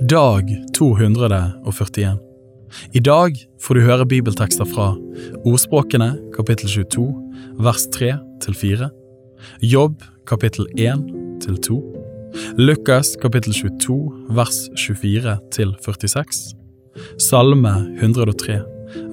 Dag 241. I dag får du høre bibeltekster fra Ordspråkene kapittel 22 vers 3 til 4, Jobb kapittel 1 til 2, Lukas kapittel 22 vers 24 til 46, Salme 103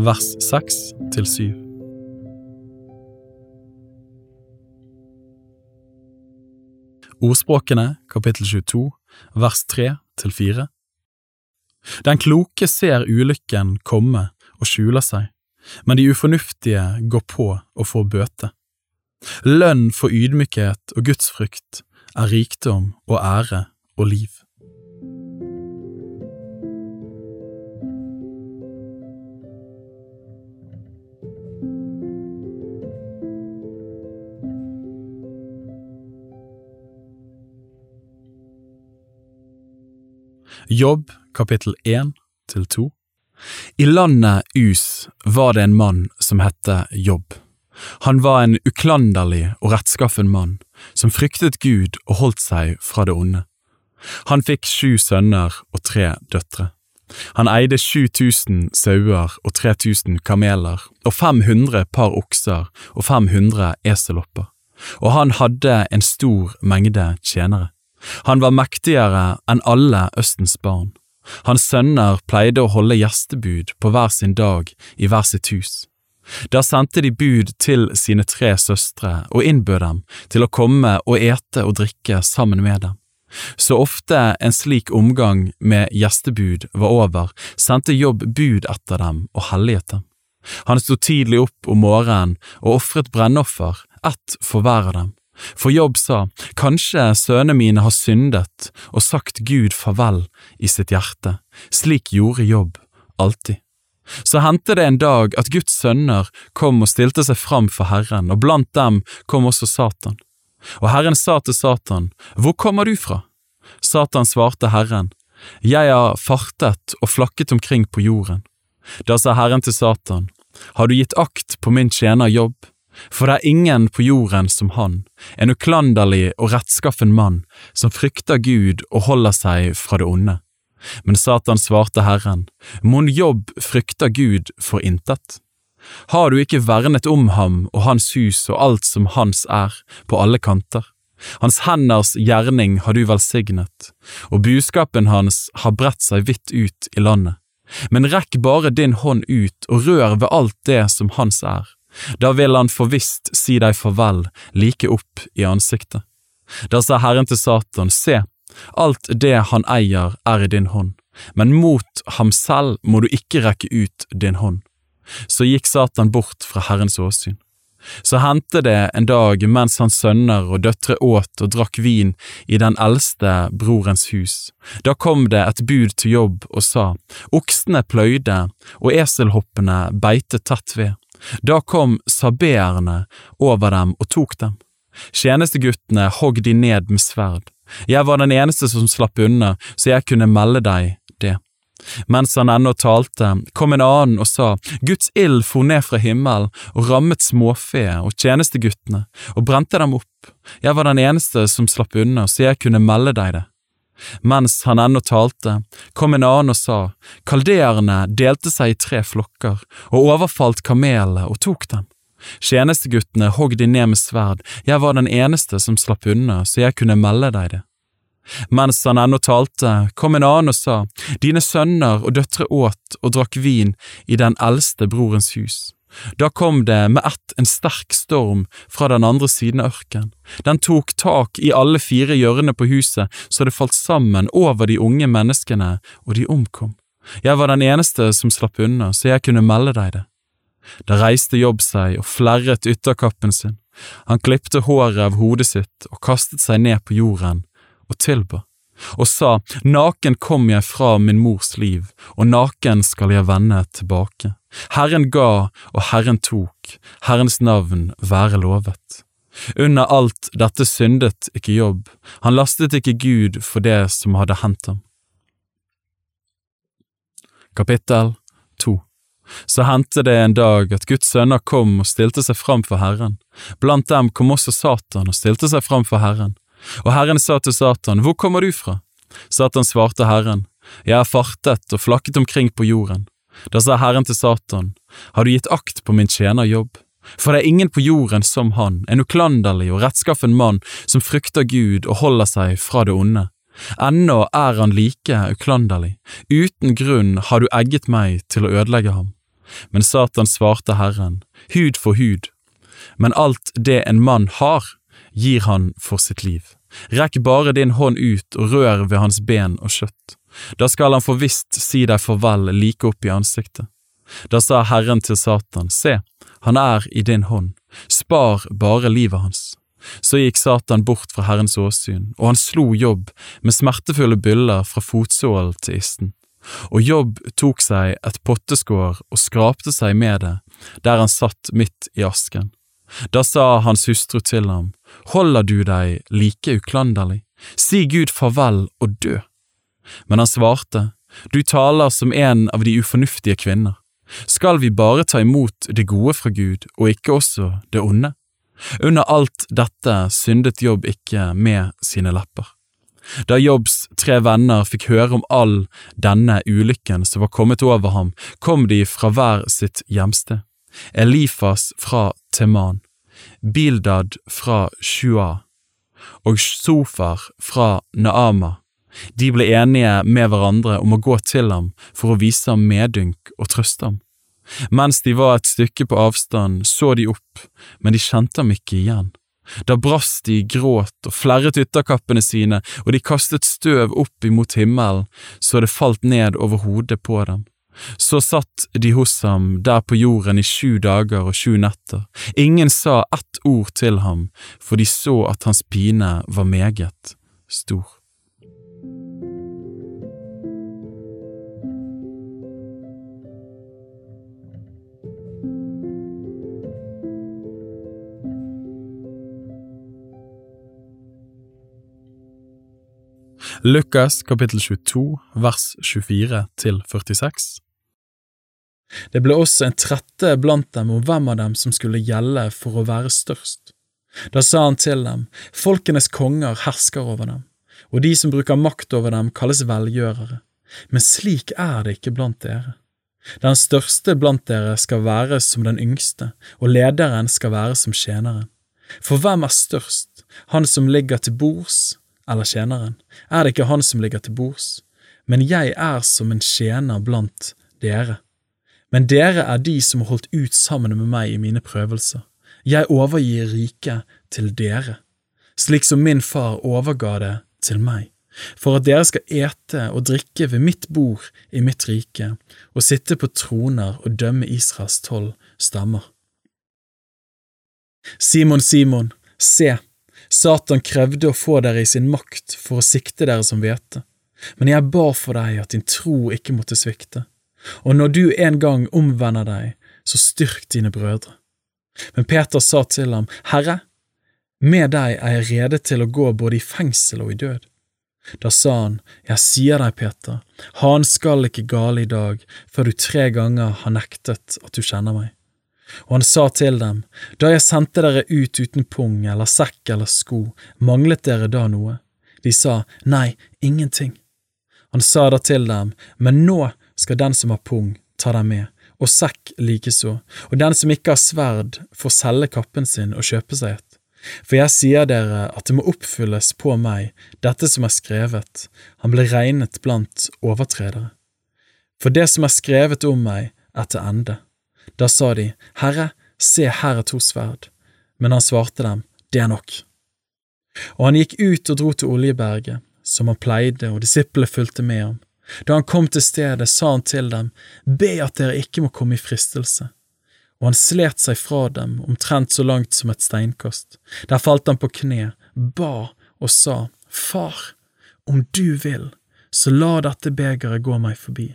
vers 6 til 7. Ordspråkene kapittel 22 vers 3 til 4. Den kloke ser ulykken komme og skjuler seg, men de ufornuftige går på og får bøte. Lønn for ydmykhet og gudsfrykt er rikdom og ære og liv. Jobb kapittel 1 til 2 I landet Us var det en mann som hette Jobb. Han var en uklanderlig og rettskaffen mann, som fryktet Gud og holdt seg fra det onde. Han fikk sju sønner og tre døtre. Han eide 7000 sauer og 3000 kameler og 500 par okser og 500 eselopper, og han hadde en stor mengde tjenere. Han var mektigere enn alle Østens barn. Hans sønner pleide å holde gjestebud på hver sin dag i hver sitt hus. Da sendte de bud til sine tre søstre og innbød dem til å komme og ete og drikke sammen med dem. Så ofte en slik omgang med gjestebud var over, sendte Jobb bud etter dem og helliget dem. Han sto tidlig opp om morgenen og ofret brennoffer, ett for hver av dem. For Jobb sa, kanskje sønnene mine har syndet og sagt Gud farvel i sitt hjerte, slik gjorde Jobb alltid. Så hendte det en dag at Guds sønner kom og stilte seg fram for Herren, og blant dem kom også Satan. Og Herren sa til Satan, Hvor kommer du fra? Satan svarte Herren, Jeg har fartet og flakket omkring på jorden. Da sa Herren til Satan, Har du gitt akt på min tjener Jobb? For det er ingen på jorden som han, en uklanderlig og rettskaffen mann, som frykter Gud og holder seg fra det onde. Men Satan svarte Herren, mon jobb frykter Gud for intet? Har du ikke vernet om ham og hans hus og alt som hans er, på alle kanter? Hans henders gjerning har du velsignet, og buskapen hans har bredt seg vidt ut i landet. Men rekk bare din hånd ut og rør ved alt det som hans er, da vil han for visst si deg farvel like opp i ansiktet. Da sa Herren til Satan, se, alt det han eier er i din hånd, men mot ham selv må du ikke rekke ut din hånd. Så gikk Satan bort fra Herrens åsyn. Så hendte det en dag mens hans sønner og døtre åt og drakk vin i den eldste brorens hus. Da kom det et bud til jobb og sa, oksene pløyde og eselhoppene beite tett ved. Da kom sabeerne over dem og tok dem. Tjenesteguttene hogg de ned med sverd. Jeg var den eneste som slapp unna, så jeg kunne melde deg det. Mens han ennå talte, kom en annen og sa, Guds ild for ned fra himmelen og rammet småfe og tjenesteguttene og brente dem opp. Jeg var den eneste som slapp unna, så jeg kunne melde deg det. Mens han ennå talte, kom en annen og sa, kaldeerne delte seg i tre flokker og overfalt kamelene og tok dem. Tjenesteguttene hogg de ned med sverd, jeg var den eneste som slapp unna, så jeg kunne melde deg det. Mens han ennå talte, kom en annen og sa, dine sønner og døtre åt og drakk vin i den eldste brorens hus. Da kom det med ett en sterk storm fra den andre siden av ørken. Den tok tak i alle fire hjørnene på huset så det falt sammen over de unge menneskene, og de omkom. Jeg var den eneste som slapp unna, så jeg kunne melde deg det. Da reiste Jobb seg og flerret ytterkappen sin. Han klipte håret av hodet sitt og kastet seg ned på jorden og tilba og sa, Naken kom jeg fra min mors liv, og naken skal jeg vende tilbake. Herren ga, og Herren tok, Herrens navn være lovet. Under alt dette syndet ikke Jobb, han lastet ikke Gud for det som hadde hendt ham. Kapittel 2 Så hendte det en dag at Guds sønner kom og stilte seg fram for Herren. Blant dem kom også Satan og stilte seg fram for Herren. Og Herren sa til Satan, Hvor kommer du fra? Satan svarte Herren, jeg har fartet og flakket omkring på jorden. Da sa Herren til Satan, har du gitt akt på min tjener Jobb? For det er ingen på jorden som han, en uklanderlig og rettskaffen mann som frykter Gud og holder seg fra det onde. Ennå er han like uklanderlig, uten grunn har du egget meg til å ødelegge ham. Men Satan svarte Herren, hud for hud, men alt det en mann har, gir han for sitt liv. Rekk bare din hånd ut og rør ved hans ben og kjøtt. Da skal han for visst si deg farvel like opp i ansiktet. Da sa Herren til Satan, se, han er i din hånd, spar bare livet hans. Så gikk Satan bort fra Herrens åsyn, og han slo Jobb med smertefulle byller fra fotsålen til isten. Og Jobb tok seg et potteskår og skrapte seg med det, der han satt midt i asken. Da sa hans hustru til ham, holder du deg like uklanderlig, si Gud farvel og dø. Men han svarte, du taler som en av de ufornuftige kvinner. Skal vi bare ta imot det gode fra Gud og ikke også det onde? Under alt dette syndet Jobb ikke med sine lepper. Da Jobbs tre venner fikk høre om all denne ulykken som var kommet over ham, kom de fra hver sitt hjemsted. Elifas fra Teman, Bildad fra Shua og Sofar fra Naama. De ble enige med hverandre om å gå til ham for å vise ham medynk og trøste ham. Mens de var et stykke på avstand, så de opp, men de kjente ham ikke igjen. Da brast de i gråt og flerret ytterkappene sine, og de kastet støv opp imot himmelen så det falt ned over hodet på dem. Så satt de hos ham der på jorden i sju dager og sju netter. Ingen sa ett ord til ham, for de så at hans pine var meget stor. Lukas kapittel 22 vers 24 til 46 Det ble også en trette blant dem om hvem av dem som skulle gjelde for å være størst. Da sa han til dem, folkenes konger hersker over dem, og de som bruker makt over dem kalles velgjørere, men slik er det ikke blant dere. Den største blant dere skal være som den yngste, og lederen skal være som tjeneren. For hvem er størst, han som ligger til bords eller tjeneren, er det ikke han som ligger til bords, men jeg er som en tjener blant dere. Men dere er de som har holdt ut sammen med meg i mine prøvelser. Jeg overgir riket til dere, slik som min far overga det til meg, for at dere skal ete og drikke ved mitt bord i mitt rike, og sitte på troner og dømme Israels tolv stammer. Simon, Simon, se, Satan krevde å få dere i sin makt for å sikte dere som hvete, men jeg ba for deg at din tro ikke måtte svikte, og når du en gang omvender deg, så styrk dine brødre. Men Peter sa til ham, Herre, med deg er jeg rede til å gå både i fengsel og i død. Da sa han, Jeg sier deg, Peter, han skal ikke gale i dag før du tre ganger har nektet at du kjenner meg. Og han sa til dem, Da jeg sendte dere ut uten pung eller sekk eller sko, manglet dere da noe? De sa, Nei, ingenting. Han sa da til dem, Men nå skal den som har pung, ta dem med, og sekk likeså, og den som ikke har sverd, får selge kappen sin og kjøpe seg et. For jeg sier dere at det må oppfylles på meg, dette som er skrevet, han ble regnet blant overtredere. For det som er skrevet om meg, er til ende. Da sa de, Herre, se her er to sverd. Men han svarte dem, det er nok. Og han gikk ut og dro til Oljeberget, som han pleide, og disiplene fulgte med ham. Da han kom til stedet, sa han til dem, Be at dere ikke må komme i fristelse. Og han slet seg fra dem, omtrent så langt som et steinkast. Der falt han på kne, ba og sa, Far, om du vil, så la dette begeret gå meg forbi,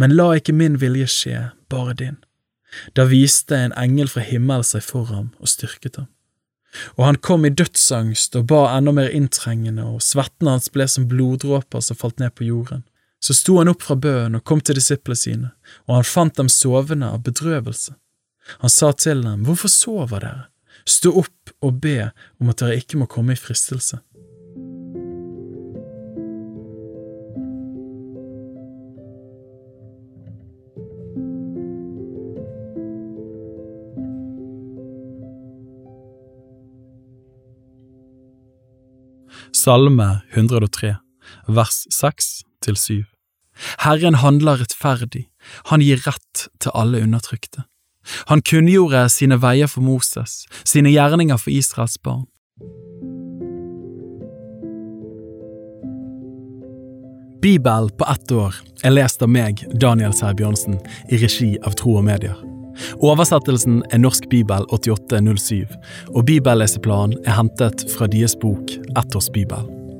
men la ikke min vilje skje, bare din. Da viste en engel fra himmelen seg for ham og styrket ham. Og han kom i dødsangst og ba enda mer inntrengende, og svetten hans ble som bloddråper som falt ned på jorden. Så sto han opp fra bøen og kom til disiplene sine, og han fant dem sovende av bedrøvelse. Han sa til dem, Hvorfor sover dere? Stå opp og be om at dere ikke må komme i fristelse. Salme 103, vers 6 til 7. Herren handler rettferdig, han gir rett til alle undertrykte. Han kunngjorde sine veier for Moses, sine gjerninger for Israels barn. Bibel på ett år er lest av meg, Daniel Sæbjørnsen, i regi av Tro og Medier. Oversettelsen er Norsk bibel 8807, og bibelleseplanen er hentet fra deres bok Ett års bibel.